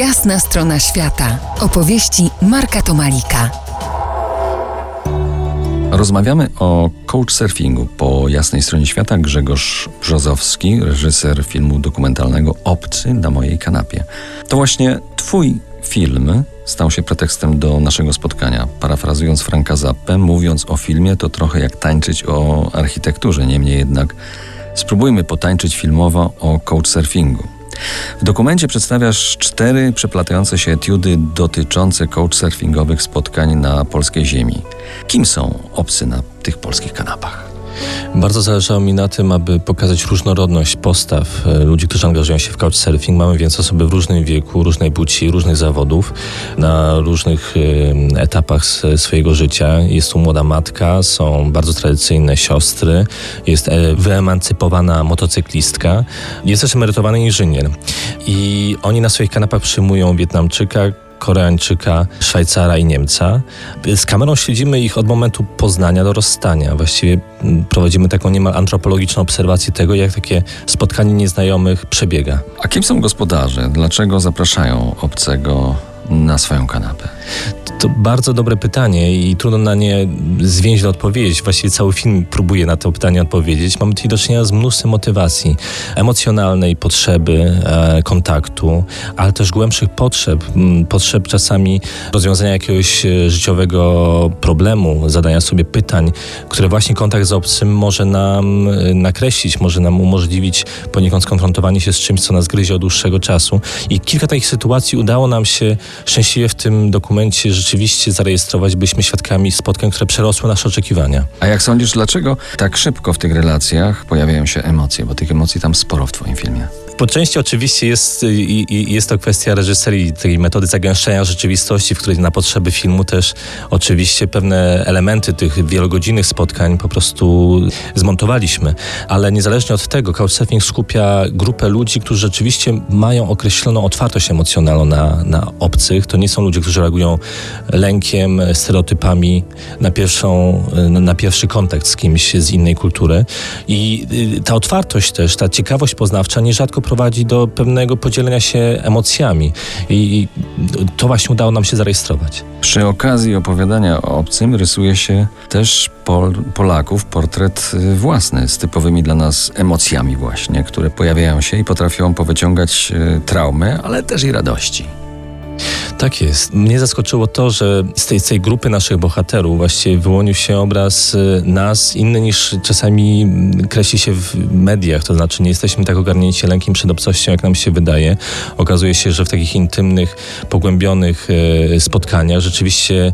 Jasna strona świata. Opowieści Marka Tomalika. Rozmawiamy o couchsurfingu. Po jasnej stronie świata Grzegorz Brzozowski, reżyser filmu dokumentalnego Obcy na mojej kanapie. To właśnie twój film stał się pretekstem do naszego spotkania. Parafrazując Franka Zappę, mówiąc o filmie, to trochę jak tańczyć o architekturze. Niemniej jednak spróbujmy potańczyć filmowo o couchsurfingu. W dokumencie przedstawiasz cztery przeplatające się etiudy dotyczące couchsurfingowych spotkań na polskiej ziemi. Kim są obcy na tych polskich kanapach? Bardzo zależało mi na tym, aby pokazać różnorodność postaw e, ludzi, którzy angażują się w couchsurfing. Mamy więc osoby w różnym wieku, różnej płci, różnych zawodów, na różnych e, etapach swojego życia. Jest tu młoda matka, są bardzo tradycyjne siostry, jest e, wyemancypowana motocyklistka, jest też emerytowany inżynier. I oni na swoich kanapach przyjmują Wietnamczyka, Koreańczyka, Szwajcara i Niemca. Z kamerą śledzimy ich od momentu poznania do rozstania. Właściwie mm, prowadzimy taką niemal antropologiczną obserwację tego, jak takie spotkanie nieznajomych przebiega. A kim są gospodarze? Dlaczego zapraszają obcego na swoją kanapę? To bardzo dobre pytanie i trudno na nie zwięźle odpowiedzieć. Właściwie cały film próbuje na to pytanie odpowiedzieć. Mamy tutaj do czynienia z mnóstwem motywacji emocjonalnej, potrzeby e, kontaktu, ale też głębszych potrzeb. Potrzeb czasami rozwiązania jakiegoś e, życiowego problemu, zadania sobie pytań, które właśnie kontakt z obcym może nam e, nakreślić, może nam umożliwić poniekąd skonfrontowanie się z czymś, co nas gryzie od dłuższego czasu. I kilka takich sytuacji udało nam się szczęśliwie w tym dokumencie rzeczywiście zarejestrować. Byliśmy świadkami spotkań, które przerosły nasze oczekiwania. A jak sądzisz, dlaczego tak szybko w tych relacjach pojawiają się emocje? Bo tych emocji tam sporo w Twoim filmie. Po części oczywiście jest, jest to kwestia reżyserii, tej metody zagęszczenia rzeczywistości, w której na potrzeby filmu też oczywiście pewne elementy tych wielogodzinnych spotkań po prostu zmontowaliśmy. Ale niezależnie od tego, Couchsurfing skupia grupę ludzi, którzy rzeczywiście mają określoną otwartość emocjonalną na, na obcych. To nie są ludzie, którzy reagują lękiem, stereotypami na, pierwszą, na pierwszy kontakt z kimś z innej kultury. I y, ta otwartość też, ta ciekawość poznawcza nierzadko prowadzi do pewnego podzielenia się emocjami. I to właśnie udało nam się zarejestrować. Przy okazji opowiadania o obcym rysuje się też Pol Polaków portret y, własny z typowymi dla nas emocjami właśnie, które pojawiają się i potrafią powyciągać y, traumy, ale też i radości. Tak jest. Mnie zaskoczyło to, że z tej, z tej grupy naszych bohaterów właściwie wyłonił się obraz y, nas inny niż czasami kreśli się w mediach. To znaczy nie jesteśmy tak ogarnięci lękiem przed obcością, jak nam się wydaje. Okazuje się, że w takich intymnych, pogłębionych y, spotkaniach rzeczywiście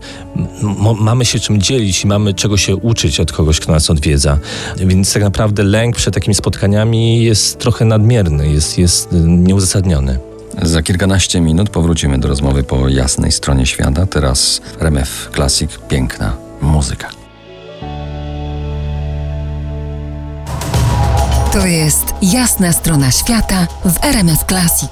mamy się czym dzielić i mamy czego się uczyć od kogoś, kto nas odwiedza. Więc tak naprawdę lęk przed takimi spotkaniami jest trochę nadmierny, jest, jest y, nieuzasadniony. Za kilkanaście minut powrócimy do rozmowy po jasnej stronie świata. Teraz RMF Classic, piękna muzyka. To jest jasna strona świata w RMF Classic.